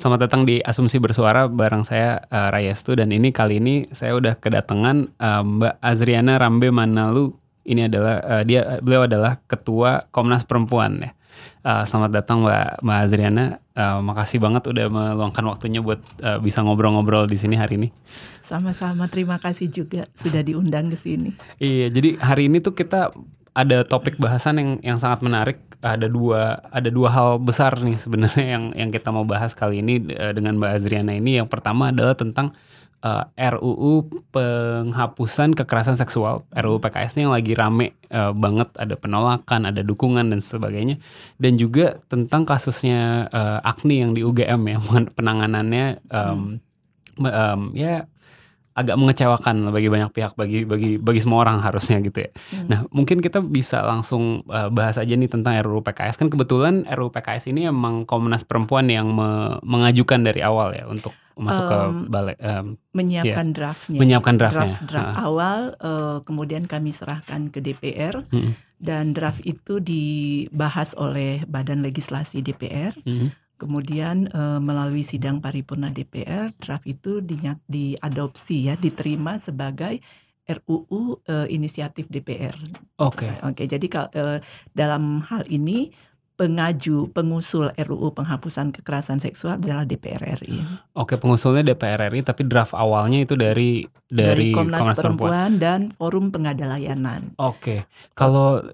Selamat datang di Asumsi Bersuara bareng saya uh, Rayestu dan ini kali ini saya udah kedatangan uh, Mbak Azriana Rambe Manalu. Ini adalah uh, dia beliau adalah ketua Komnas Perempuan ya. Uh, selamat datang Mbak Mbak Azriana. Uh, makasih banget udah meluangkan waktunya buat uh, bisa ngobrol-ngobrol di sini hari ini. Sama-sama terima kasih juga sudah diundang ke sini. Iya, jadi hari ini tuh kita ada topik bahasan yang yang sangat menarik. Ada dua ada dua hal besar nih sebenarnya yang yang kita mau bahas kali ini uh, dengan Mbak Azriana ini. Yang pertama adalah tentang uh, RUU penghapusan kekerasan seksual. RUU PKS ini yang lagi rame uh, banget. Ada penolakan, ada dukungan dan sebagainya. Dan juga tentang kasusnya uh, Agni yang di UGM ya, penanganannya um, hmm. um, ya agak mengecewakan bagi banyak pihak bagi bagi bagi semua orang harusnya gitu ya. Hmm. Nah, mungkin kita bisa langsung uh, bahas aja nih tentang RUU PKS kan kebetulan RUU PKS ini emang Komnas Perempuan yang me mengajukan dari awal ya untuk masuk um, ke balai um, menyiapkan ya, draftnya. Menyiapkan draftnya. Draft, draft uh. awal uh, kemudian kami serahkan ke DPR hmm. dan draft itu dibahas oleh Badan Legislasi DPR. Hmm Kemudian e, melalui sidang paripurna DPR draft itu dinyat, diadopsi ya diterima sebagai RUU e, inisiatif DPR. Oke. Okay. Oke. Okay, jadi e, dalam hal ini pengaju pengusul RUU penghapusan kekerasan seksual adalah DPR RI. Oke, pengusulnya DPR RI tapi draft awalnya itu dari dari, dari Komnas, Komnas Perempuan. Perempuan dan Forum Pengada Layanan. Oke. Kalau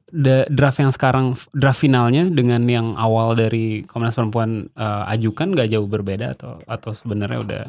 draft yang sekarang draft finalnya dengan yang awal dari Komnas Perempuan uh, ajukan nggak jauh berbeda atau atau sebenarnya udah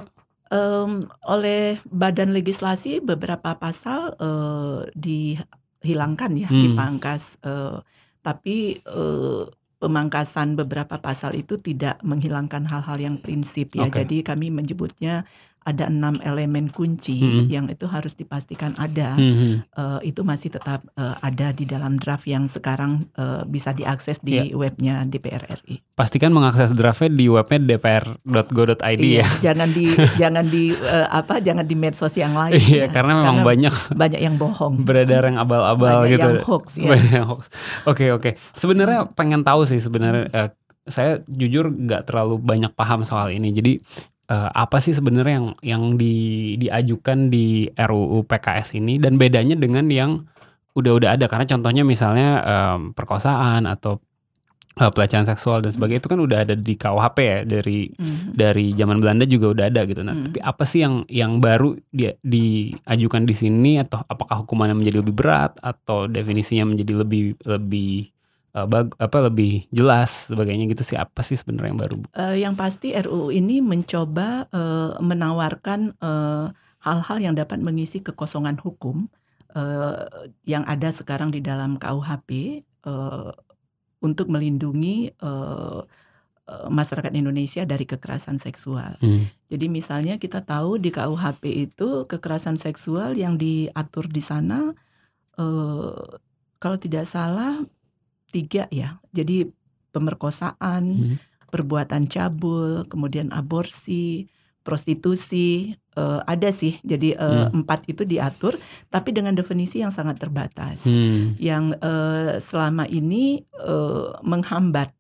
um, oleh Badan Legislasi beberapa pasal uh, dihilangkan ya, hmm. dipangkas uh, tapi uh, pemangkasan beberapa pasal itu tidak menghilangkan hal-hal yang prinsip ya. Okay. Jadi kami menyebutnya ada enam elemen kunci mm -hmm. yang itu harus dipastikan ada. Mm -hmm. uh, itu masih tetap uh, ada di dalam draft yang sekarang uh, bisa diakses di yeah. webnya DPR RI. Pastikan mengakses draftnya di webnya dpr.go.id iya, ya. Jangan di jangan di uh, apa jangan di medsos yang lain. Iya, ya. karena memang karena banyak banyak yang bohong. Beredar yang abal-abal gitu. Yang hoax ya. Banyak yang hoax. Oke oke. Sebenarnya pengen tahu sih sebenarnya. Uh, saya jujur nggak terlalu banyak paham soal ini. Jadi uh, apa sih sebenarnya yang yang di, diajukan di RUU PKS ini dan bedanya dengan yang udah-udah ada karena contohnya misalnya um, perkosaan atau uh, pelecehan seksual dan sebagainya itu kan udah ada di KUHP ya dari mm. dari zaman Belanda juga udah ada gitu. Nah, mm. tapi apa sih yang yang baru dia diajukan di sini atau apakah hukumannya menjadi lebih berat atau definisinya menjadi lebih lebih uh, bag, apa lebih jelas sebagainya gitu sih apa sih sebenarnya yang baru? Uh, yang pasti RUU ini mencoba uh, menawarkan hal-hal uh, yang dapat mengisi kekosongan hukum uh, yang ada sekarang di dalam KUHP uh, untuk melindungi uh, masyarakat Indonesia dari kekerasan seksual. Hmm. Jadi misalnya kita tahu di KUHP itu kekerasan seksual yang diatur di sana uh, kalau tidak salah tiga ya. Jadi pemerkosaan, hmm. perbuatan cabul, kemudian aborsi, prostitusi, uh, ada sih. Jadi uh, hmm. empat itu diatur, tapi dengan definisi yang sangat terbatas, hmm. yang uh, selama ini uh, menghambat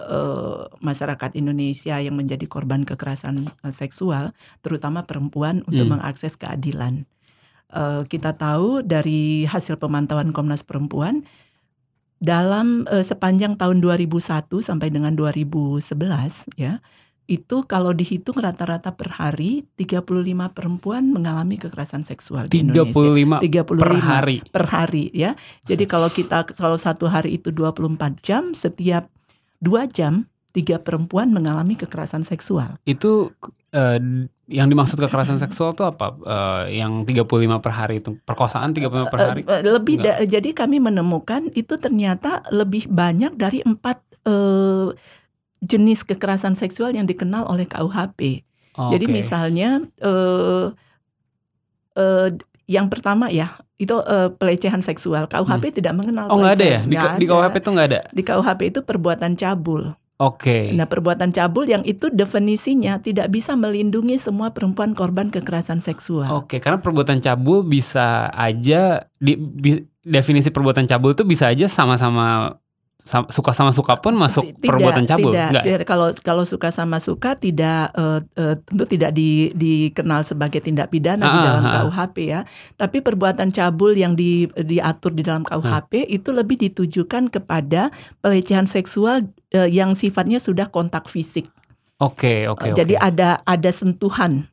uh, masyarakat Indonesia yang menjadi korban kekerasan uh, seksual, terutama perempuan, untuk hmm. mengakses keadilan. Uh, kita tahu dari hasil pemantauan Komnas Perempuan dalam uh, sepanjang tahun 2001 sampai dengan 2011 ya itu kalau dihitung rata-rata per hari 35 perempuan mengalami kekerasan seksual di 35 Indonesia. 35 per hari. Per hari ya. Jadi kalau kita kalau satu hari itu 24 jam, setiap dua jam tiga perempuan mengalami kekerasan seksual. Itu eh, yang dimaksud kekerasan seksual tuh apa? Eh, yang 35 per hari itu perkosaan 35 per hari? Eh, lebih da- jadi kami menemukan itu ternyata lebih banyak dari empat eh, jenis kekerasan seksual yang dikenal oleh KUHP. Oh, Jadi oke. misalnya eh eh, yang pertama ya itu eh, pelecehan seksual. KUHP tidak mengenal Hmm. Oh nggak ada ya? Di, di. KUHP tuh nggak ada? Di KUHP itu perbuatan cabul. Oke. Nah, perbuatan cabul yang itu definisinya tidak bisa melindungi semua perempuan korban kekerasan seksual. Oke, karena perbuatan cabul bisa aja di, bi- definisi perbuatan cabul tuh bisa aja sama-sama sam- suka sama suka pun masuk Tidak, perbuatan cabul, Tidak, enggak? ya? tidak. kalau kalau suka sama suka tidak eh, eh, tentu tidak di, dikenal sebagai tindak pidana di Ah, dalam ah, ah. KUHP ya. Tapi perbuatan cabul yang di, diatur di dalam KUHP Hmm. itu lebih ditujukan kepada pelecehan seksual eh, yang sifatnya sudah kontak fisik. Oke, oke, Eh, oke. Jadi ada ada sentuhan.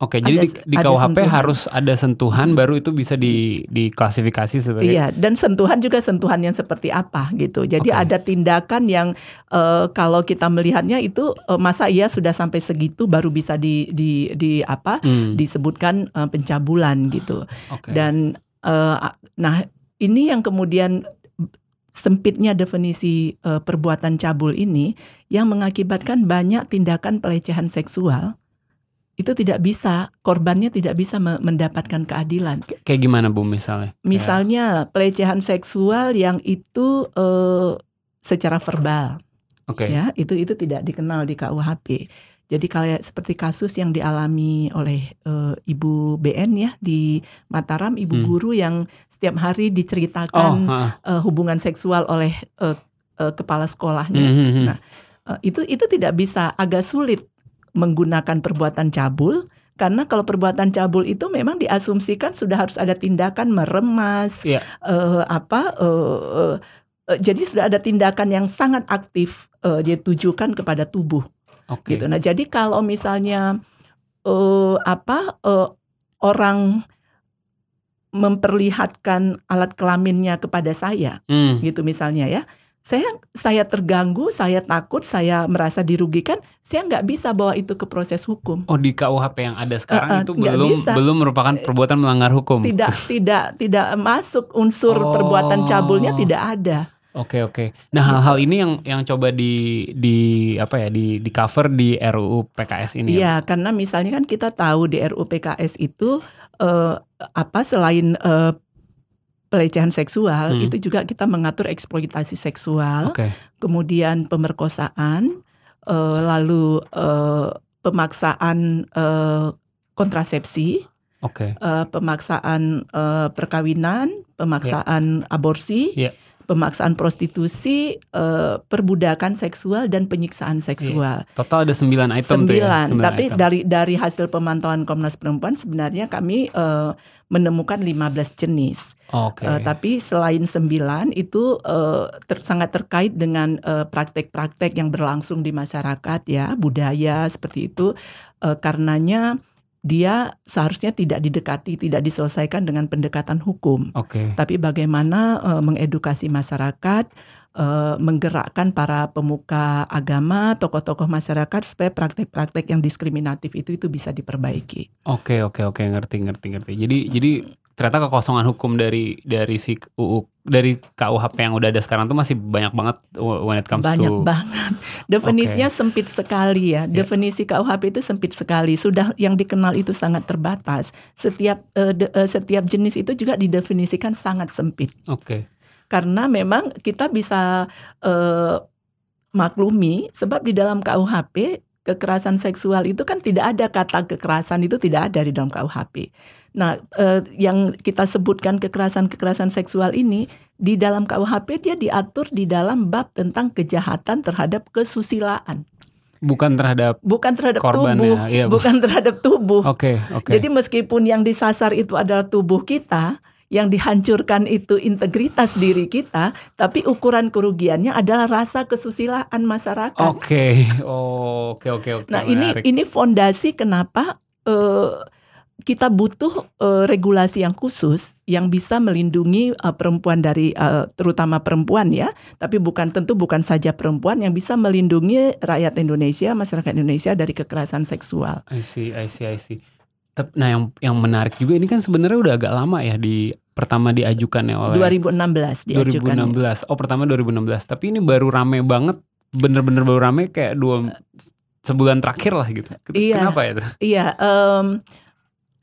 Oke, jadi di, di ada KUHP sentuhan. harus ada sentuhan baru itu bisa di diklasifikasi sebagai Iya, dan sentuhan juga sentuhan yang seperti apa gitu. Jadi Oke. ada tindakan yang eh, kalau kita melihatnya itu eh, masa iya sudah sampai segitu baru bisa di di di apa Hmm, disebutkan eh, pencabulan gitu. oke. Dan eh, nah ini yang kemudian sempitnya definisi eh, perbuatan cabul ini yang mengakibatkan banyak tindakan pelecehan seksual itu tidak bisa korbannya tidak bisa me- mendapatkan keadilan. K- kayak gimana Bu misalnya? Misalnya pelecehan seksual yang itu eh, secara verbal, Oke. ya itu itu tidak dikenal di KUHP. Jadi kayak seperti kasus yang dialami oleh eh, Ibu BN ya di Mataram, ibu Hmm. guru yang setiap hari Oh, diceritakan ha. eh, hubungan seksual oleh eh, eh, kepala sekolahnya. Hmm, hmm, hmm. Nah, Eh, itu itu tidak bisa agak sulit menggunakan perbuatan cabul karena kalau perbuatan cabul itu memang diasumsikan sudah harus ada tindakan meremas Iya. eh, apa eh, eh, jadi sudah ada tindakan yang sangat aktif eh, ditujukan kepada tubuh Oke. gitu. Nah, jadi kalau misalnya eh, apa eh, orang memperlihatkan alat kelaminnya kepada saya Hmm, gitu misalnya ya saya saya terganggu saya takut saya merasa dirugikan saya nggak bisa bawa itu ke proses hukum Oh di KUHP yang ada sekarang Eh, eh, itu belum bisa. belum merupakan perbuatan melanggar hukum. tidak tidak tidak masuk unsur Oh. perbuatan cabulnya tidak ada Oke oke. Nah hal-hal ini yang yang coba di di apa ya di di cover di RUU PKS ini. ya? Iya karena misalnya kan kita tahu di RUU PKS itu eh, apa selain eh, pelecehan seksual Hmm. itu juga kita mengatur eksploitasi seksual Oke. kemudian pemerkosaan eh, lalu eh, pemaksaan eh, kontrasepsi Oke. eh, pemaksaan eh, perkawinan, pemaksaan aborsi, Iya. Pemaksaan prostitusi, eh, perbudakan seksual dan penyiksaan seksual. Total ada 9 item tuh ya. Sembilan. Tapi item. dari dari hasil pemantauan Komnas Perempuan sebenarnya kami eh, menemukan 15 jenis. Oke. Eh, tapi selain sembilan itu eh, ter- sangat terkait dengan praktek-praktek yang berlangsung di masyarakat ya budaya seperti itu Eh, karenanya dia seharusnya tidak didekati tidak diselesaikan dengan pendekatan hukum Oke. tapi bagaimana eh, mengedukasi masyarakat eh, menggerakkan para pemuka agama tokoh-tokoh masyarakat supaya praktek-praktek yang diskriminatif itu itu bisa diperbaiki Oke oke oke ngerti ngerti ngerti. Jadi jadi ternyata kekosongan hukum dari dari si UU dari KUHP yang udah ada sekarang tuh masih banyak banget when it comes Banyak to banget. Definisinya sempit sekali ya. Definisi KUHP itu sempit sekali. Sudah yang dikenal itu sangat terbatas. Setiap eh, de- eh, setiap jenis itu juga didefinisikan sangat sempit. Oke. Karena memang kita bisa eh, maklumi sebab di dalam KUHP kekerasan seksual itu kan tidak ada kata kekerasan itu tidak ada di dalam KUHP. Nah, eh, yang kita sebutkan kekerasan-kekerasan seksual ini di dalam KUHP dia diatur di dalam bab tentang kejahatan terhadap kesusilaan, Bukan terhadap bukan terhadap Korbannya, tubuh, iya, Bu. bukan terhadap tubuh. Oke oke. Jadi meskipun yang disasar itu adalah tubuh kita, yang dihancurkan itu integritas diri kita, tapi ukuran kerugiannya adalah rasa kesusilaan masyarakat. Oke. Oh, Oke oke oke. nah, ini menarik. ini fondasi kenapa eh, kita butuh uh, regulasi yang khusus yang bisa melindungi uh, perempuan dari uh, terutama perempuan ya, tapi bukan tentu bukan saja perempuan yang bisa melindungi rakyat Indonesia, masyarakat Indonesia dari kekerasan seksual. I see, I see, I see. Nah, yang yang menarik juga ini kan sebenarnya udah agak lama ya di pertama diajukan ya oleh 2016 diajukan. 2016. Oh, pertama 2016. Tapi ini baru rame banget, bener-bener baru rame kayak dua sebulan terakhir lah gitu. Iya, Kenapa ya? Iya, um,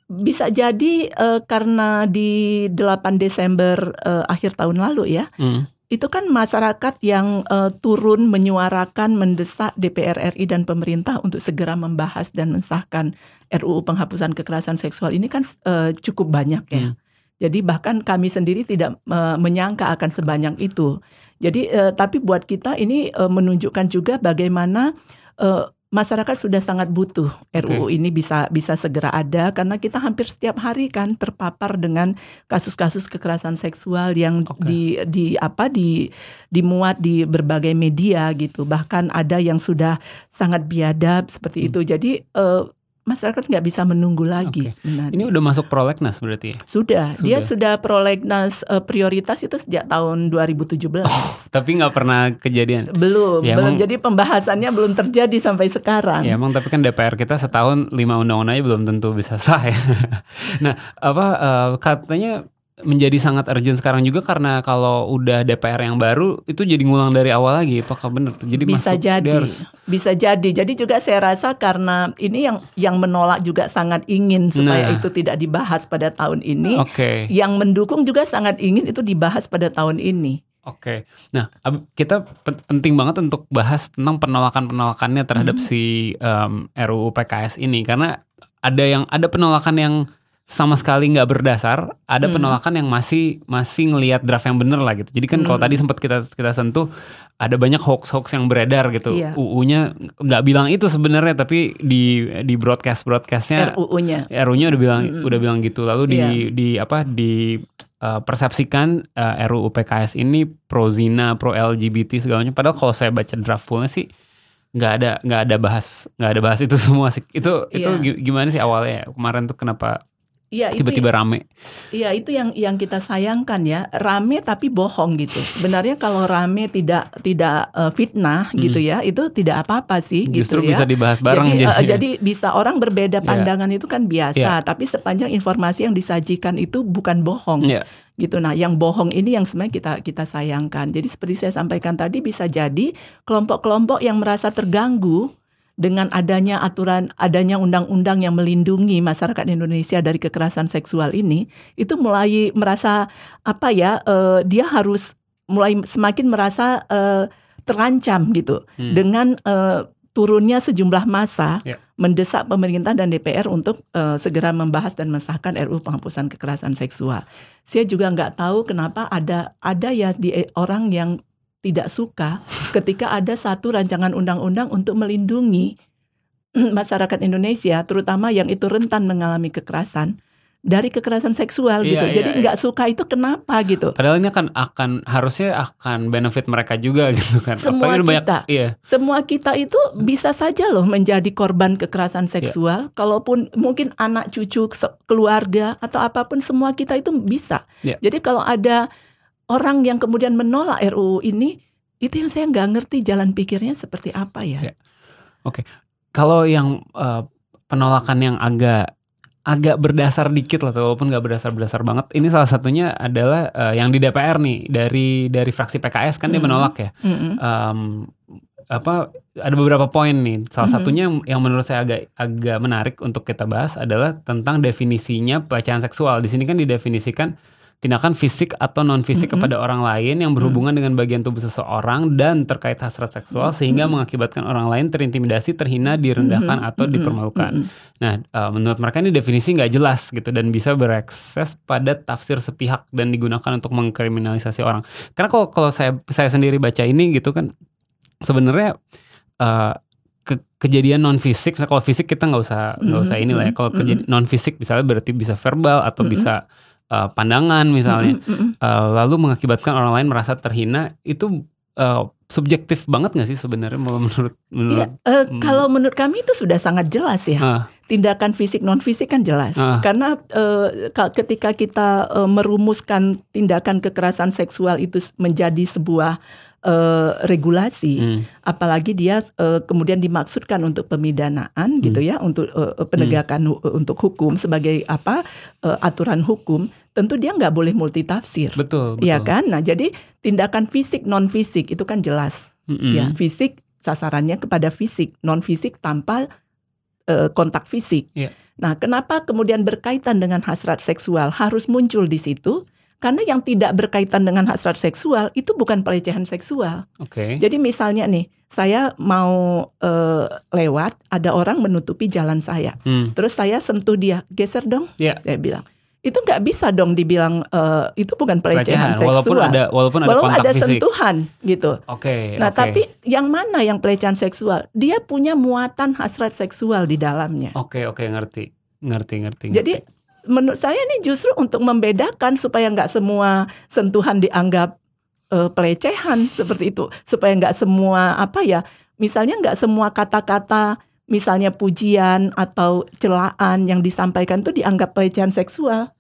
bisa jadi uh, karena di 8 Desember uh, akhir tahun lalu ya. Hmm. Itu kan masyarakat yang uh, turun menyuarakan mendesak DPR RI dan pemerintah untuk segera membahas dan mensahkan RUU penghapusan kekerasan seksual ini kan uh, cukup banyak ya. Hmm. Jadi bahkan kami sendiri tidak uh, menyangka akan sebanyak itu. Jadi uh, tapi buat kita ini uh, menunjukkan juga bagaimana uh, masyarakat sudah sangat butuh RUU okay. ini bisa bisa segera ada karena kita hampir setiap hari kan terpapar dengan kasus-kasus kekerasan seksual yang okay. di di apa di dimuat di berbagai media gitu bahkan ada yang sudah sangat biadab seperti hmm. itu jadi uh, masyarakat nggak bisa menunggu lagi okay. sebenarnya. Ini udah masuk prolegnas berarti ya? Sudah, sudah. dia sudah prolegnas uh, prioritas itu sejak tahun 2017. Oh, tapi nggak pernah kejadian? Belum, ya, belum. Emang, jadi pembahasannya belum terjadi sampai sekarang. Ya emang tapi kan DPR kita setahun lima undang-undang aja belum tentu bisa sah ya. nah apa uh, katanya menjadi sangat urgent sekarang juga karena kalau udah DPR yang baru itu jadi ngulang dari awal lagi apakah benar jadi bisa masuk, jadi harus... bisa jadi jadi juga saya rasa karena ini yang yang menolak juga sangat ingin supaya nah. itu tidak dibahas pada tahun ini okay. yang mendukung juga sangat ingin itu dibahas pada tahun ini Oke, okay. nah kita penting banget untuk bahas tentang penolakan penolakannya terhadap hmm. si um, RUU PKS ini karena ada yang ada penolakan yang sama sekali nggak berdasar, ada hmm. penolakan yang masih masih ngelihat draft yang bener lah gitu. Jadi kan hmm. kalau tadi sempat kita kita sentuh ada banyak hoax-hoax yang beredar gitu. Iya. UU-nya nggak bilang itu sebenarnya tapi di di broadcast broadcastnya RUU-nya RUU-nya udah bilang hmm. udah bilang gitu. Lalu di iya. di apa di uh, persepsikan uh, RUU PKS ini pro zina, pro LGBT segalanya. Padahal kalau saya baca draft fullnya sih nggak ada nggak ada bahas nggak ada bahas itu semua sih. Itu iya. itu gimana sih awalnya kemarin tuh kenapa Iya, tiba-tiba rame. Iya, itu yang yang kita sayangkan ya, rame tapi bohong gitu. Sebenarnya kalau rame tidak tidak uh, fitnah hmm. gitu ya, itu tidak apa-apa sih Justru gitu ya. bisa dibahas bareng jadi, uh, jadi bisa orang berbeda iya. pandangan yeah. itu kan biasa, yeah. tapi sepanjang informasi yang disajikan itu bukan bohong. Yeah. Gitu nah, yang bohong ini yang sebenarnya kita kita sayangkan. Jadi seperti saya sampaikan tadi bisa jadi kelompok-kelompok yang merasa terganggu dengan adanya aturan, adanya undang-undang yang melindungi masyarakat Indonesia dari kekerasan seksual ini, itu mulai merasa apa ya, uh, dia harus mulai semakin merasa uh, terancam gitu hmm. dengan uh, turunnya sejumlah masa yeah. mendesak pemerintah dan DPR untuk uh, segera membahas dan mensahkan RUU penghapusan kekerasan seksual. Saya juga nggak tahu kenapa ada ada ya di orang yang tidak suka ketika ada satu rancangan undang-undang untuk melindungi masyarakat Indonesia, terutama yang itu rentan mengalami kekerasan dari kekerasan seksual iya, gitu. Iya, Jadi iya. nggak iya. suka itu kenapa gitu. Padahal ini akan akan harusnya akan benefit mereka juga gitu kan. Semua kita, banyak, iya. semua kita itu bisa saja loh menjadi korban kekerasan iya. seksual. Iya. Kalaupun mungkin anak cucu keluarga atau apa pun semua kita itu bisa. Iya. Jadi kalau ada orang yang kemudian menolak RUU ini itu yang saya nggak ngerti jalan pikirnya seperti apa ya. ya. Oke, okay. kalau yang uh, penolakan yang agak agak berdasar dikit lah, walaupun nggak berdasar-berdasar banget. Ini salah satunya adalah uh, yang di DPR nih dari dari fraksi PKS kan mm -hmm. dia menolak ya. Mm -hmm. um, apa ada beberapa poin nih. Salah mm -hmm. satunya yang menurut saya agak agak menarik untuk kita bahas adalah tentang definisinya pelecehan seksual. Di sini kan didefinisikan tindakan fisik atau non fisik mm -hmm. kepada orang lain yang berhubungan mm -hmm. dengan bagian tubuh seseorang dan terkait hasrat seksual mm -hmm. sehingga mengakibatkan orang lain terintimidasi, terhina, direndahkan mm -hmm. atau dipermalukan. Mm -hmm. Nah, uh, menurut mereka ini definisi nggak jelas gitu dan bisa berakses pada tafsir sepihak dan digunakan untuk mengkriminalisasi orang. Karena kalau kalau saya saya sendiri baca ini gitu kan sebenarnya uh, ke, kejadian non fisik, kalau fisik kita nggak usah nggak usah inilah ya. Kalau kejadian non fisik misalnya berarti bisa verbal atau mm -hmm. bisa uh, pandangan misalnya, mm -hmm. uh, lalu mengakibatkan orang lain merasa terhina, itu uh, subjektif banget nggak sih sebenarnya menurut menurut Ya, eh, kalau menurut kami itu sudah sangat jelas ya. Ah, Tindakan fisik non fisik kan jelas. Ah. Karena ka- ketika kita eh, merumuskan tindakan kekerasan seksual itu menjadi sebuah eh, regulasi, Hmm. apalagi dia eh, kemudian dimaksudkan untuk pemidanaan gitu ya, untuk eh, penegakan hu- untuk hukum sebagai apa eh, aturan hukum, tentu dia nggak boleh multitafsir. betul betul. Iya kan? Nah, jadi tindakan fisik non fisik itu kan jelas. Mm-mm. Ya, fisik sasarannya kepada fisik, non fisik tanpa eh, kontak fisik. Iya. Nah, kenapa kemudian berkaitan dengan hasrat seksual harus muncul di situ? Karena yang tidak berkaitan dengan hasrat seksual itu bukan pelecehan seksual. Oke. Jadi misalnya nih, saya mau eh, lewat, ada orang menutupi jalan saya, Hmm. terus saya sentuh dia, geser dong, Iya. saya bilang. Itu nggak bisa dong dibilang eh, itu bukan pelecehan, Pelecehan seksual. walaupun ada walaupun ada Walaupun ada fisik. sentuhan gitu. Oke. Nah, oke. tapi yang mana yang pelecehan seksual? Dia punya muatan hasrat seksual di dalamnya. Oke oke ngerti ngerti ngerti. Jadi menurut saya ini justru untuk membedakan supaya nggak semua sentuhan dianggap eh, pelecehan seperti itu, supaya nggak semua apa ya, misalnya nggak semua kata-kata misalnya pujian atau celaan yang disampaikan itu dianggap pelecehan seksual.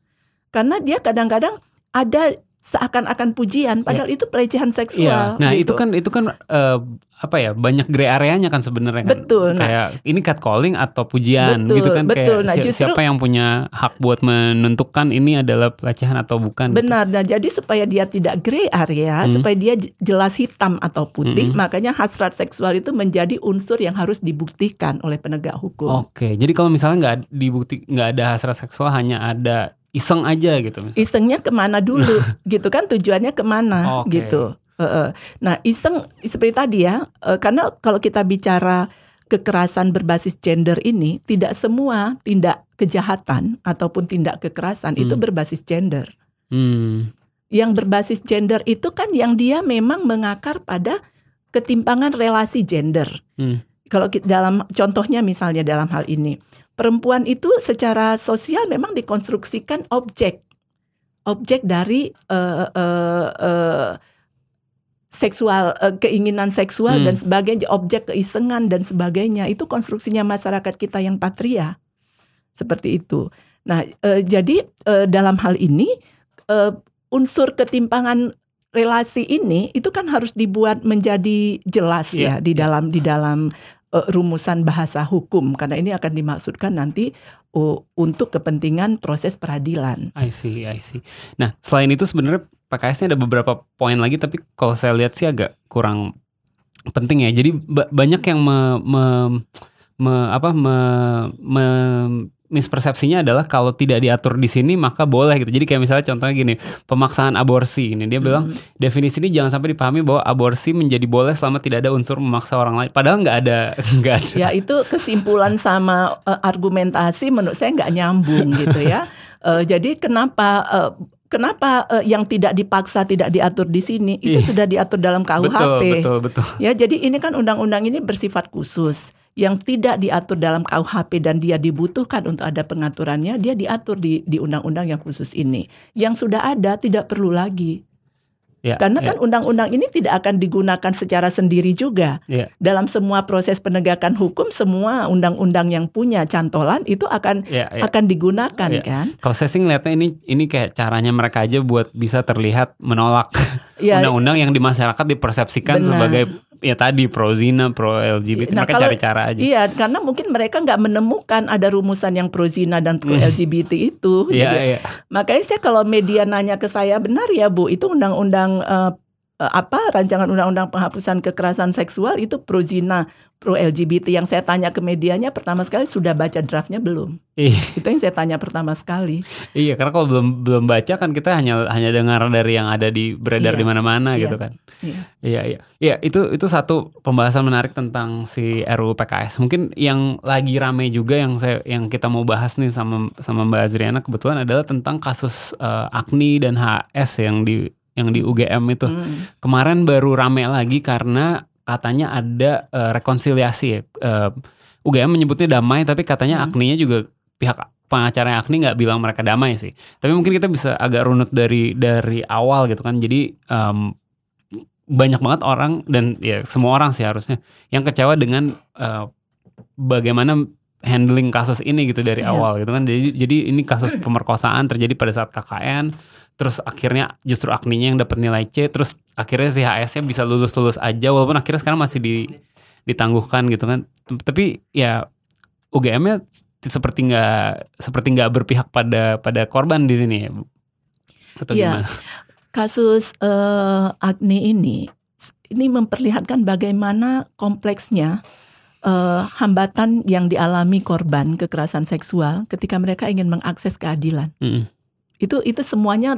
Karena dia kadang-kadang ada seakan-akan pujian padahal itu pelecehan seksual. Nah gitu. itu kan itu kan eh, apa ya banyak gray areanya kan sebenarnya kan. Betul, nah. Kayak ini catcalling atau pujian Betul, gitu kan betul. kayak Nah, si- justru- siapa yang punya hak buat menentukan ini adalah pelecehan atau bukan. gitu. Benar, nah jadi supaya dia tidak gray area, Hmm. supaya dia jelas hitam atau putih, makanya hasrat seksual itu menjadi unsur yang harus dibuktikan oleh penegak hukum. Oke, jadi kalau misalnya nggak dibukti nggak ada hasrat seksual hanya ada iseng aja gitu misalnya. Isengnya ke mana dulu, gitu kan tujuannya ke mana, Oke. gitu. Heeh. Nah iseng seperti tadi ya, eh, karena kalau kita bicara kekerasan berbasis gender ini, tidak semua tindak kejahatan ataupun tindak kekerasan itu Hmm. berbasis gender. Hmm. yang berbasis gender itu kan yang dia memang mengakar pada ketimpangan relasi gender. Hmm. Kalau ki- dalam contohnya misalnya dalam hal ini, perempuan itu secara sosial memang dikonstruksikan objek, objek dari eh, eh, eh, seksual eh, keinginan seksual Hmm. dan sebagainya, objek keisengan dan sebagainya itu konstruksinya masyarakat kita yang patria seperti itu. Nah, eh, jadi eh, dalam hal ini eh, unsur ketimpangan relasi ini itu kan harus dibuat menjadi jelas Iya, ya di dalam di dalam eh, rumusan bahasa hukum karena ini akan dimaksudkan nanti oh, untuk kepentingan proses peradilan. I see, I see. Nah, selain itu sebenarnya PKS-nya ada beberapa poin lagi, tapi kalau saya lihat sih agak kurang penting ya. Jadi ba- banyak yang me, me- me- apa me, me- mispersepsinya adalah kalau tidak diatur di sini maka boleh gitu. Jadi kayak misalnya contohnya gini, pemaksaan aborsi ini dia bilang definisi ini jangan sampai dipahami bahwa aborsi menjadi boleh selama tidak ada unsur memaksa orang lain. Padahal nggak ada, nggak ada. Ya itu kesimpulan sama eh, argumentasi menurut saya nggak nyambung gitu ya. Eh, jadi kenapa eh, kenapa eh, yang tidak dipaksa tidak diatur di sini itu Iya. sudah diatur dalam KUHP. Betul, betul, betul. Ya, jadi ini kan undang-undang ini bersifat khusus yang tidak diatur dalam KUHP dan dia dibutuhkan untuk ada pengaturannya, dia diatur di di undang-undang yang khusus ini. Yang sudah ada tidak perlu lagi. Ya, Karena ya, kan undang-undang ini tidak akan digunakan secara sendiri juga. ya. Dalam semua proses penegakan hukum, semua undang-undang yang punya cantolan itu akan Ya, ya. akan digunakan Ya. kan? Kalau saya sih ngeliatnya ini ini kayak caranya mereka aja buat bisa terlihat menolak Ya. undang-undang yang di masyarakat dipersepsikan Benar. sebagai ya tadi pro zina, pro LGBT. Nah, mereka kalau- cari cara aja. Iya, karena mungkin mereka nggak menemukan ada rumusan yang pro zina dan pro LGBT itu. Hmm. Iya, Jadi, iya. Makanya saya kalau media nanya ke saya benar ya Bu, itu undang-undang eh, apa rancangan undang-undang penghapusan kekerasan seksual itu pro zina, pro LGBT. Yang saya tanya ke medianya pertama sekali sudah baca draftnya belum? Iya, Itu yang saya tanya pertama sekali. iya, karena kalau belum belum baca kan kita hanya hanya dengar dari yang ada di beredar Iya. di mana-mana Iya. gitu kan. Iya. Iya, iya. Iya, itu itu satu pembahasan menarik tentang si RUU PKS. Mungkin yang lagi rame juga yang saya yang kita mau bahas nih sama sama Mbak Azriana kebetulan adalah tentang kasus eh, Agni dan HS yang di yang di UGM itu. Hmm. Kemarin baru rame lagi karena katanya ada eh, rekonsiliasi ya. Eh, UGM menyebutnya damai tapi katanya Agninya juga pihak pengacaranya Agni nggak bilang mereka damai sih. Tapi mungkin kita bisa agak runut dari dari awal gitu kan. Jadi em, banyak banget orang dan ya semua orang sih harusnya yang kecewa dengan uh, bagaimana handling kasus ini gitu dari Iya. awal gitu kan. Jadi jadi ini kasus pemerkosaan terjadi pada saat KKN terus akhirnya justru Agninya yang dapat nilai C terus akhirnya si HS-nya bisa lulus-lulus aja walaupun akhirnya sekarang masih di ditangguhkan gitu kan. Tapi ya UGM-nya seperti nggak seperti nggak berpihak pada pada korban di sini ya. Atau Iya. gimana? kasus eh, Agni ini ini memperlihatkan bagaimana kompleksnya eh, hambatan yang dialami korban kekerasan seksual ketika mereka ingin mengakses keadilan. Mm-mm. Itu itu semuanya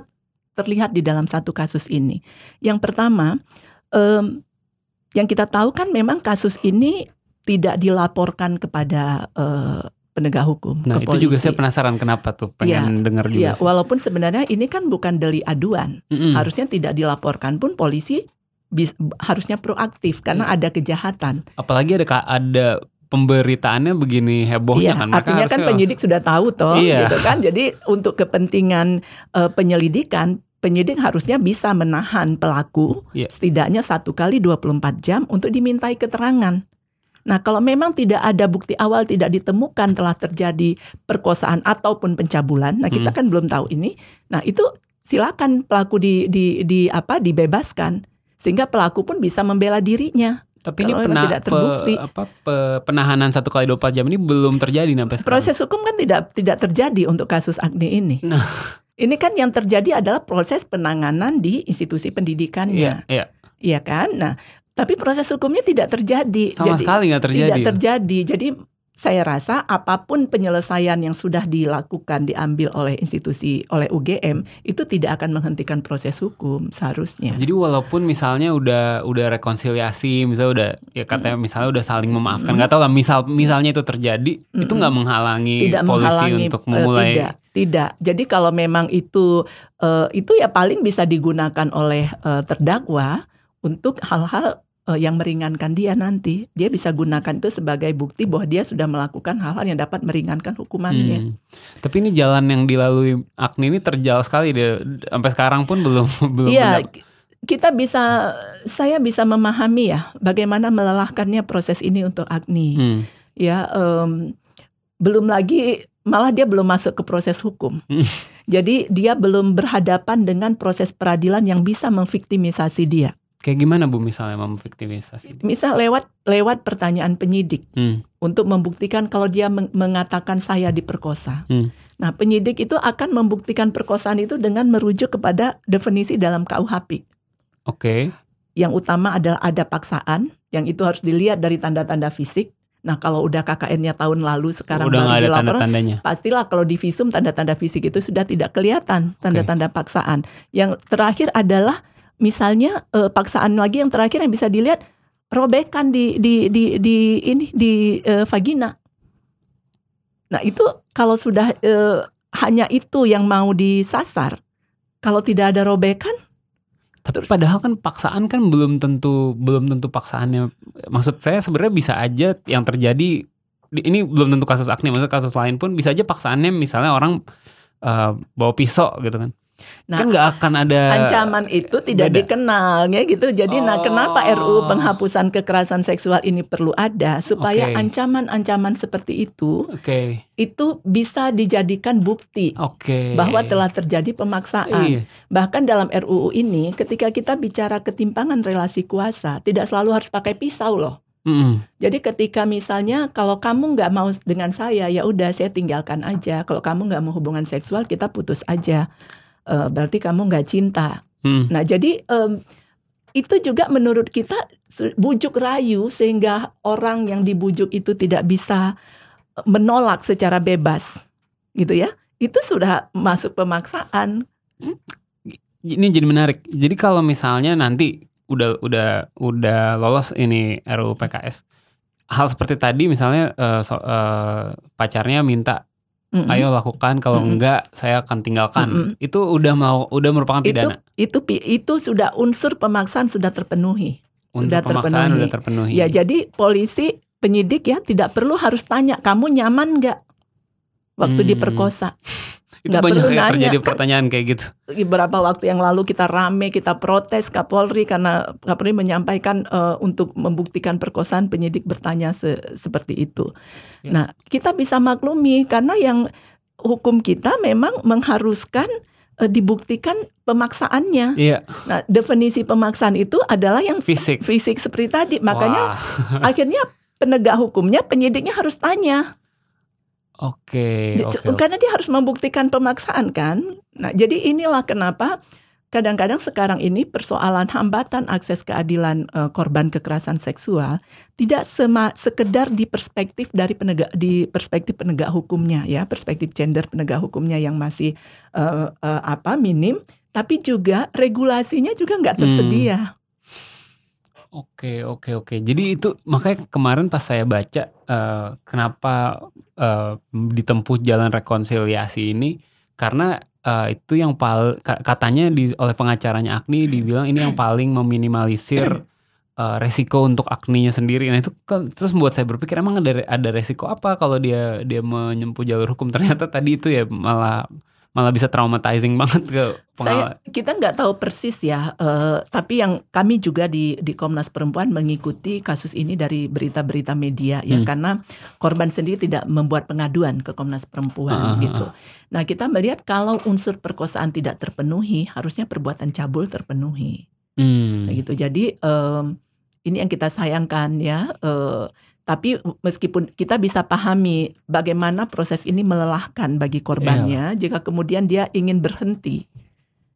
terlihat di dalam satu kasus ini. Yang pertama, em, yang kita tahu kan memang kasus ini tidak dilaporkan kepada eh, penegak hukum. Nah ke itu juga polisi. saya penasaran kenapa tuh pengen dengar juga sih. walaupun sebenarnya ini kan bukan delik aduan. Mm-mm. Harusnya tidak dilaporkan pun polisi bis- harusnya proaktif karena Iya. ada kejahatan. Apalagi ada ada pemberitaannya begini hebohnya Iya, kan. Mereka artinya kan penyidik sudah tahu toh, Iya. gitu kan. Jadi untuk kepentingan eh, penyelidikan, penyidik harusnya bisa menahan pelaku Iya. setidaknya satu kali 24 jam untuk dimintai keterangan. Nah, kalau memang tidak ada bukti awal tidak ditemukan telah terjadi perkosaan ataupun pencabulan, nah Hmm. kita kan belum tahu ini. Nah, itu silakan pelaku di di di apa dibebaskan sehingga pelaku pun bisa membela dirinya. Tapi ini kalau memang pena, tidak terbukti. pe- apa, pe- penahanan satu kali 24 jam ini belum terjadi sampai sekarang. Proses hukum kan tidak tidak terjadi untuk kasus Agni ini. Nah. Ini kan yang terjadi adalah proses penanganan di institusi pendidikannya, Iya, iya. iya kan? Nah, tapi proses hukumnya tidak terjadi. Sama Jadi, sekali nggak terjadi. Tidak terjadi. Jadi saya rasa apa pun penyelesaian yang sudah dilakukan diambil oleh institusi oleh UGM itu tidak akan menghentikan proses hukum seharusnya. Jadi walaupun misalnya udah udah rekonsiliasi, misalnya udah ya katanya misalnya udah saling memaafkan, nggak tahu lah misal misalnya itu terjadi, itu nggak menghalangi tidak polisi menghalangi untuk eh, memulai tidak tidak. Jadi kalau memang itu eh, itu ya paling bisa digunakan oleh eh, terdakwa untuk hal-hal eh, yang meringankan dia nanti dia bisa gunakan itu sebagai bukti bahwa dia sudah melakukan hal-hal yang dapat meringankan hukumannya Hmm. Tapi ini jalan yang dilalui Agni ini terjal sekali deh. Sampai sekarang pun belum belum Iya kita bisa saya bisa memahami ya bagaimana melelahkannya proses ini untuk Agni Hmm. ya em, belum lagi malah dia belum masuk ke proses hukum. Hmm. Jadi dia belum berhadapan dengan proses peradilan yang bisa memviktimisasi dia. Kayak gimana Bu misalnya memviktimisasi? Misal lewat lewat pertanyaan penyidik Hmm. untuk membuktikan kalau dia meng- mengatakan saya diperkosa. Hmm. Nah, penyidik itu akan membuktikan perkosaan itu dengan merujuk kepada definisi dalam KUHP. Oke. Yang utama adalah ada paksaan, yang itu harus dilihat dari tanda-tanda fisik. Nah, kalau udah KKN-nya tahun lalu sekarang Udah baru ada dilaporkan, tanda-tandanya. pastilah kalau di visum tanda-tanda fisik itu sudah tidak kelihatan tanda-tanda paksaan. Yang terakhir adalah misalnya eh, paksaan lagi yang terakhir yang bisa dilihat robekan di di di di ini di eh, vagina. Nah, itu kalau sudah eh, hanya itu yang mau disasar, kalau tidak ada robekan, Tapi Terus- padahal kan paksaan kan belum tentu belum tentu paksaannya. Maksud saya sebenarnya bisa aja yang terjadi di- ini belum tentu kasus Agni, maksud kasus lain pun bisa aja paksaannya misalnya orang eh, bawa pisau gitu kan. Nah, kan nggak akan ada ancaman itu tidak beda. dikenalnya gitu. Jadi nah Oh. kenapa RUU penghapusan kekerasan seksual ini perlu ada supaya ancaman-ancaman seperti itu Oke. itu bisa dijadikan bukti Oke. bahwa telah terjadi pemaksaan. Iya. Bahkan dalam RUU ini ketika kita bicara ketimpangan relasi kuasa tidak selalu harus pakai pisau loh. Mm-mm. Jadi ketika misalnya kalau kamu nggak mau dengan saya ya udah saya tinggalkan aja. Kalau kamu nggak mau hubungan seksual kita putus aja. Eh, berarti kamu nggak cinta. Mm. Nah, jadi em, itu juga menurut kita bujuk rayu sehingga orang yang dibujuk itu tidak bisa eh, menolak secara bebas, gitu ya. Itu sudah masuk pemaksaan. Ini jadi menarik. Jadi kalau misalnya nanti udah udah udah lolos ini RUU PKS, hal seperti tadi misalnya eh, so- eh, pacarnya minta Mm-mm. ayo lakukan kalau Mm-mm. enggak saya akan tinggalkan. Mm-mm. Itu udah mau udah merupakan itu pidana. itu pi- itu sudah unsur pemaksaan sudah terpenuhi. Unsur sudah terpenuhi. udah terpenuhi. Ya, jadi polisi penyidik ya tidak perlu harus tanya kamu nyaman nggak waktu Hmm. diperkosa. Itu Nggak banyak kayak nanya, terjadi pertanyaan kayak gitu. beberapa waktu yang lalu kita rame kita protes Kapolri karena Kapolri menyampaikan eh, untuk membuktikan perkosaan penyidik bertanya se- seperti itu. Ya. Nah, kita bisa maklumi karena yang hukum kita memang mengharuskan eh, dibuktikan pemaksaannya. Iya, Nah, definisi pemaksaan itu adalah yang fisik. fisik seperti tadi. Makanya Wah, akhirnya penegak hukumnya penyidiknya harus tanya. Oke, oke. oke. Karena dia harus membuktikan pemaksaan kan. Nah, jadi inilah kenapa kadang-kadang sekarang ini persoalan hambatan akses keadilan eh, korban kekerasan seksual tidak sema, sekedar di perspektif dari penegak di perspektif penegak hukumnya ya, perspektif gender penegak hukumnya yang masih eh, eh, apa minim, tapi juga regulasinya juga nggak Hmm. Oke, oke, oke. Jadi itu makanya kemarin pas saya baca eh, kenapa eh, ditempuh jalan rekonsiliasi ini karena eh, itu yang paling katanya di oleh pengacaranya Agni dibilang ini yang paling meminimalisir eh, resiko untuk Agninya sendiri. Nah itu kan terus membuat saya berpikir emang ada ada resiko apa kalau dia dia menyempuh jalur hukum ternyata tadi itu ya malah malah bisa traumatizing banget ke. Saya kita nggak tahu persis ya, eh, tapi yang kami juga di di Komnas Perempuan mengikuti kasus ini dari berita-berita media ya Hmm. karena korban sendiri tidak membuat pengaduan ke Komnas Perempuan Ah, ah, ah, gitu. Nah kita melihat kalau unsur perkosaan tidak terpenuhi, harusnya perbuatan cabul terpenuhi. Hmm. Nah, gitu. Jadi em, ini yang kita sayangkan ya. eh, tapi meskipun kita bisa pahami bagaimana proses ini melelahkan bagi korbannya, jika kemudian dia ingin berhenti,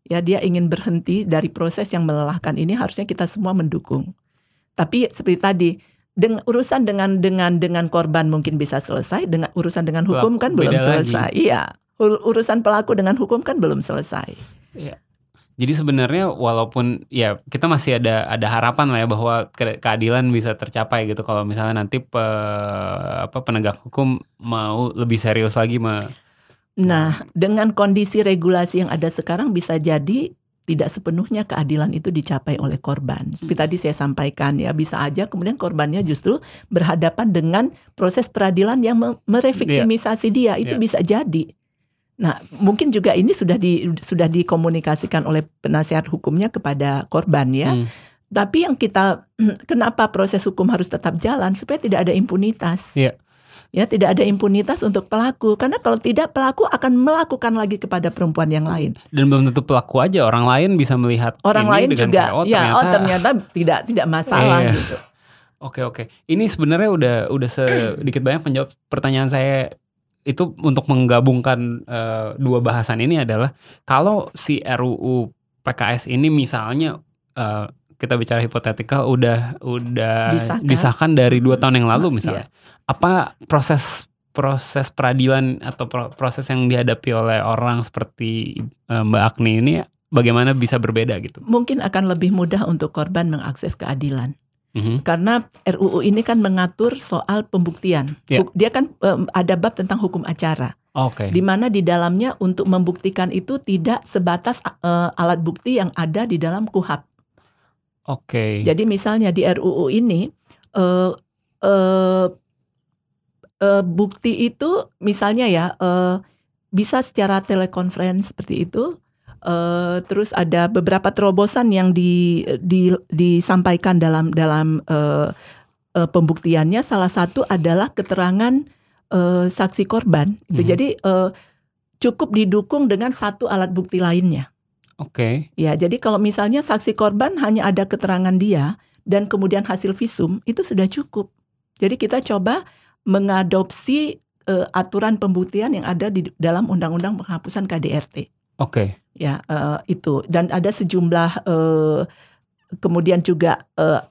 ya dia ingin berhenti dari proses yang melelahkan ini, harusnya kita semua mendukung. Tapi seperti tadi, dengan urusan dengan dengan dengan korban mungkin bisa selesai, dengan urusan dengan hukum Pelaku kan belum beda lagi. selesai. Iya, Ur- urusan pelaku dengan hukum kan belum selesai. Jadi sebenarnya walaupun ya kita masih ada ada harapan lah ya bahwa ke- keadilan bisa tercapai gitu kalau misalnya nanti pe, apa penegak hukum mau lebih serius lagi me, Nah, dengan kondisi regulasi yang ada sekarang bisa jadi tidak sepenuhnya keadilan itu dicapai oleh korban. Seperti tadi saya sampaikan ya, bisa aja kemudian korbannya justru berhadapan dengan proses peradilan yang me- mereviktimisasi dia. Itu Iya. bisa jadi. Nah, mungkin juga ini sudah di sudah dikomunikasikan oleh penasihat hukumnya kepada korban ya. Hmm. Tapi yang kita kenapa proses hukum harus tetap jalan supaya tidak ada impunitas. Iya. Ya, tidak ada impunitas untuk pelaku karena kalau tidak pelaku akan melakukan lagi kepada perempuan yang lain. dan belum tentu pelaku aja orang lain bisa melihat Orang ini lain juga kayak, oh, ya ternyata, oh ternyata tidak tidak masalah Iya. gitu. Oke oke. Ini sebenarnya udah udah sedikit banyak menjawab pertanyaan saya itu untuk menggabungkan eh, dua bahasan ini adalah kalau si RUU PKS ini misalnya eh, kita bicara hipotetikal udah udah Disahkan. disahkan dari dua tahun yang lalu misalnya. Apa proses proses peradilan atau pro- proses yang dihadapi oleh orang seperti eh, Mbak Agni ini bagaimana bisa berbeda gitu? Mungkin akan lebih mudah untuk korban mengakses keadilan. Mhm. Karena RUU ini kan mengatur soal pembuktian. Buk- Dia kan em, ada bab tentang hukum acara. Oke. di mana di dalamnya untuk membuktikan itu tidak sebatas eh, alat bukti yang ada di dalam KUHAP. Oke. Jadi misalnya di RUU ini eh, eh, eh, bukti itu misalnya ya eh, bisa secara telekonferensi seperti itu. Eh, terus ada beberapa terobosan yang di, di- disampaikan dalam dalam eh, eh, pembuktiannya. Salah satu adalah keterangan eh, saksi korban. Itu Mhm. jadi eh, cukup didukung dengan satu alat bukti lainnya. Oke. Ya, jadi kalau misalnya saksi korban hanya ada keterangan dia dan kemudian hasil visum itu sudah cukup. Jadi kita coba mengadopsi eh, aturan pembuktian yang ada di dalam Undang-Undang Penghapusan KDRT. Oke. Ya, eh, itu dan ada sejumlah eh, kemudian juga eh,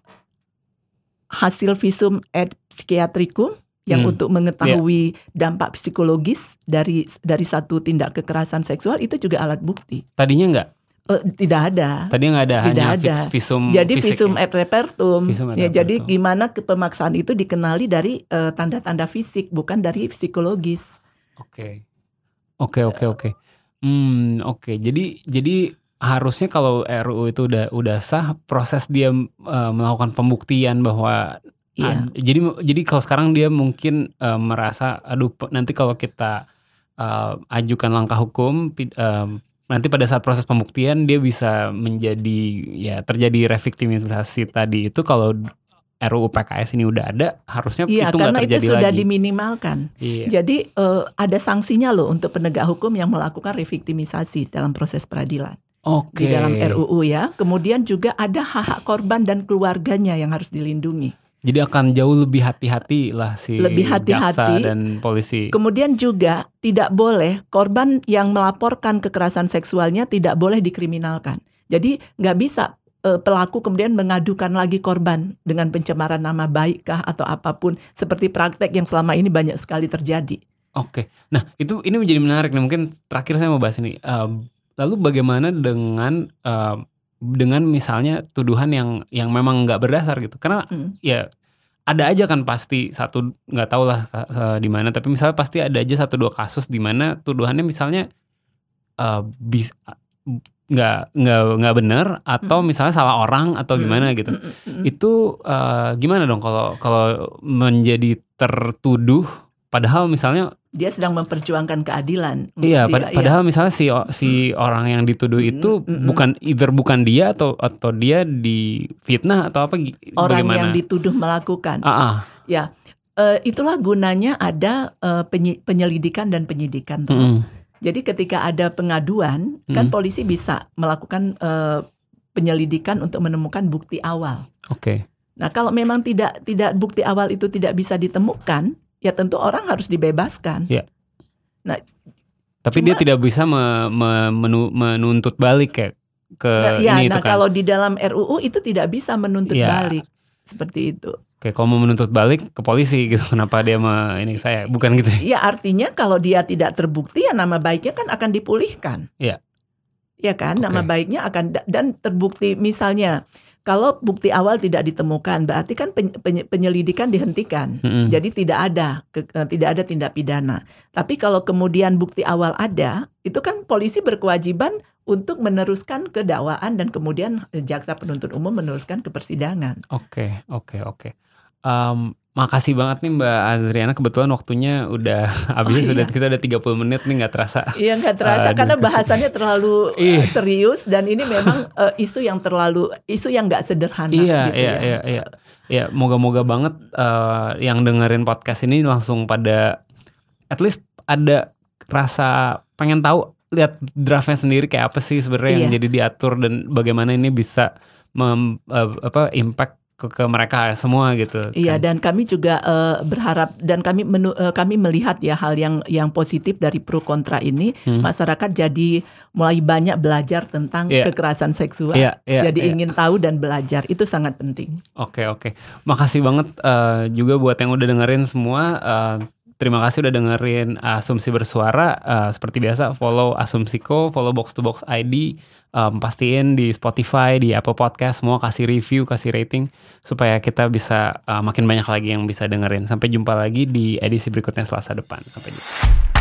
hasil visum et psikiatrikum yang Hmm, untuk mengetahui dampak psikologis dari dari satu tindak kekerasan seksual itu juga alat bukti. Tadinya enggak? Eh, tidak ada. Tadinya nggak ada, Tidak hanya ada. vis- visum Jadi fisik visum ya? et repertum. Visum et ya, jadi repertum. gimana pemaksaan itu dikenali dari tanda-tanda fisik bukan dari psikologis. Oke. Oke, oke, oke. Hmm, oke. Jadi jadi harusnya kalau RUU itu udah udah sah, proses dia eh, melakukan pembuktian bahwa Iya. ad- jadi jadi kalau sekarang dia mungkin eh, merasa aduh nanti kalau kita uh, ajukan langkah hukum um, nanti pada saat proses pembuktian dia bisa menjadi ya terjadi reviktimisasi tadi itu kalau RUU PKS ini udah ada harusnya Iya, itu nggak karena itu sudah lagi. diminimalkan. Iya. Jadi eh, ada sanksinya loh untuk penegak hukum yang melakukan reviktimisasi dalam proses peradilan Oke. di dalam RUU ya. Kemudian juga ada hak-hak korban dan keluarganya yang harus dilindungi. Jadi akan jauh lebih hati-hati lah si Lebih jaksa hati-hati. dan polisi. Kemudian juga tidak boleh korban yang melaporkan kekerasan seksualnya tidak boleh dikriminalkan. Jadi nggak bisa eh, pelaku kemudian mengadukan lagi korban dengan pencemaran nama baik kah atau apa pun seperti praktek yang selama ini banyak sekali terjadi. Oke, nah itu ini menjadi menarik nih. Mungkin terakhir saya mau bahas ini. Um, lalu bagaimana dengan um, dengan misalnya tuduhan yang yang memang nggak berdasar gitu? Karena Hmm. ya ada aja kan pasti satu nggak tahu lah uh, di mana. Tapi misalnya pasti ada aja satu dua kasus di mana tuduhannya misalnya uh, bis nggak nggak nggak benar atau misalnya salah orang atau gimana gitu. Mm, mm, mm. Itu uh, gimana dong kalau kalau menjadi tertuduh padahal misalnya Dia sedang memperjuangkan keadilan. Iya, dia, pad- iya. padahal misalnya si si orang yang dituduh itu mm, mm. bukan either bukan dia atau atau dia difitnah atau apa orang bagaimana? yang dituduh melakukan. Ah, ah. Ya, eh, itulah gunanya ada penyi- penyelidikan dan penyidikan. Toh. Mm-mm. Jadi ketika ada pengaduan, kan Mm. polisi bisa melakukan eh, penyelidikan untuk menemukan bukti awal. Oke. Nah, kalau memang tidak tidak bukti awal itu tidak bisa ditemukan, ya tentu orang harus dibebaskan. Tapi Cuma- dia tidak bisa me- me- menu- menuntut balik kayak ke Nah, ya, ini nah itu kan. kalau di dalam RUU itu tidak bisa menuntut Iya. balik seperti itu. Kayak kalau mau menuntut balik ke polisi gitu. Kenapa dia me, ini ke saya? Bukan gitu. ya? Ya artinya kalau dia tidak terbukti ya nama baiknya kan akan dipulihkan. Iya. Ya kan, nama Oke. baiknya akan dan terbukti misalnya kalau bukti awal tidak ditemukan berarti kan pen- penye- penyelidikan dihentikan. Mm-mm. Jadi tidak ada ke- eh, tidak ada tindak pidana. Tapi kalau kemudian bukti awal ada, itu kan polisi berkewajiban untuk meneruskan ke dakwaan dan kemudian eh, jaksa penuntut umum meneruskan ke persidangan. Oke, oke, oke. Em, makasih banget nih Mbak Azriana kebetulan waktunya udah habis iya. sudah kita udah 30 menit nih nggak terasa. Iya nggak terasa Ah, karena diskusi. bahasannya terlalu Iya. serius dan ini memang eh, isu yang terlalu isu yang nggak sederhana. Iya, gitu iya, ya. iya, iya. Ya, moga-moga banget eh, yang dengerin podcast ini langsung pada at least ada rasa pengen tahu lihat draftnya sendiri kayak apa sih sebenarnya yang Iya. jadi diatur dan bagaimana ini bisa mem, eh, apa impact ke, ke mereka semua gitu. Iya kan. dan kami juga eh, berharap dan kami menu- eh, kami melihat ya hal yang yang positif dari pro kontra ini Hmm. masyarakat jadi mulai banyak belajar tentang Iya. kekerasan seksual. Iya, iya, jadi iya. ingin tahu dan belajar itu sangat penting. Oke oke, makasih banget eh, juga buat yang udah dengerin semua. Eh, terima kasih udah dengerin Asumsi Bersuara. Eh, seperti biasa follow Asumsiko, follow Box to Box ID. Em, pastiin di Spotify, di Apple Podcast semua kasih review, kasih rating supaya kita bisa eh, makin banyak lagi yang bisa dengerin. Sampai jumpa lagi di edisi berikutnya Selasa depan. Sampai jumpa.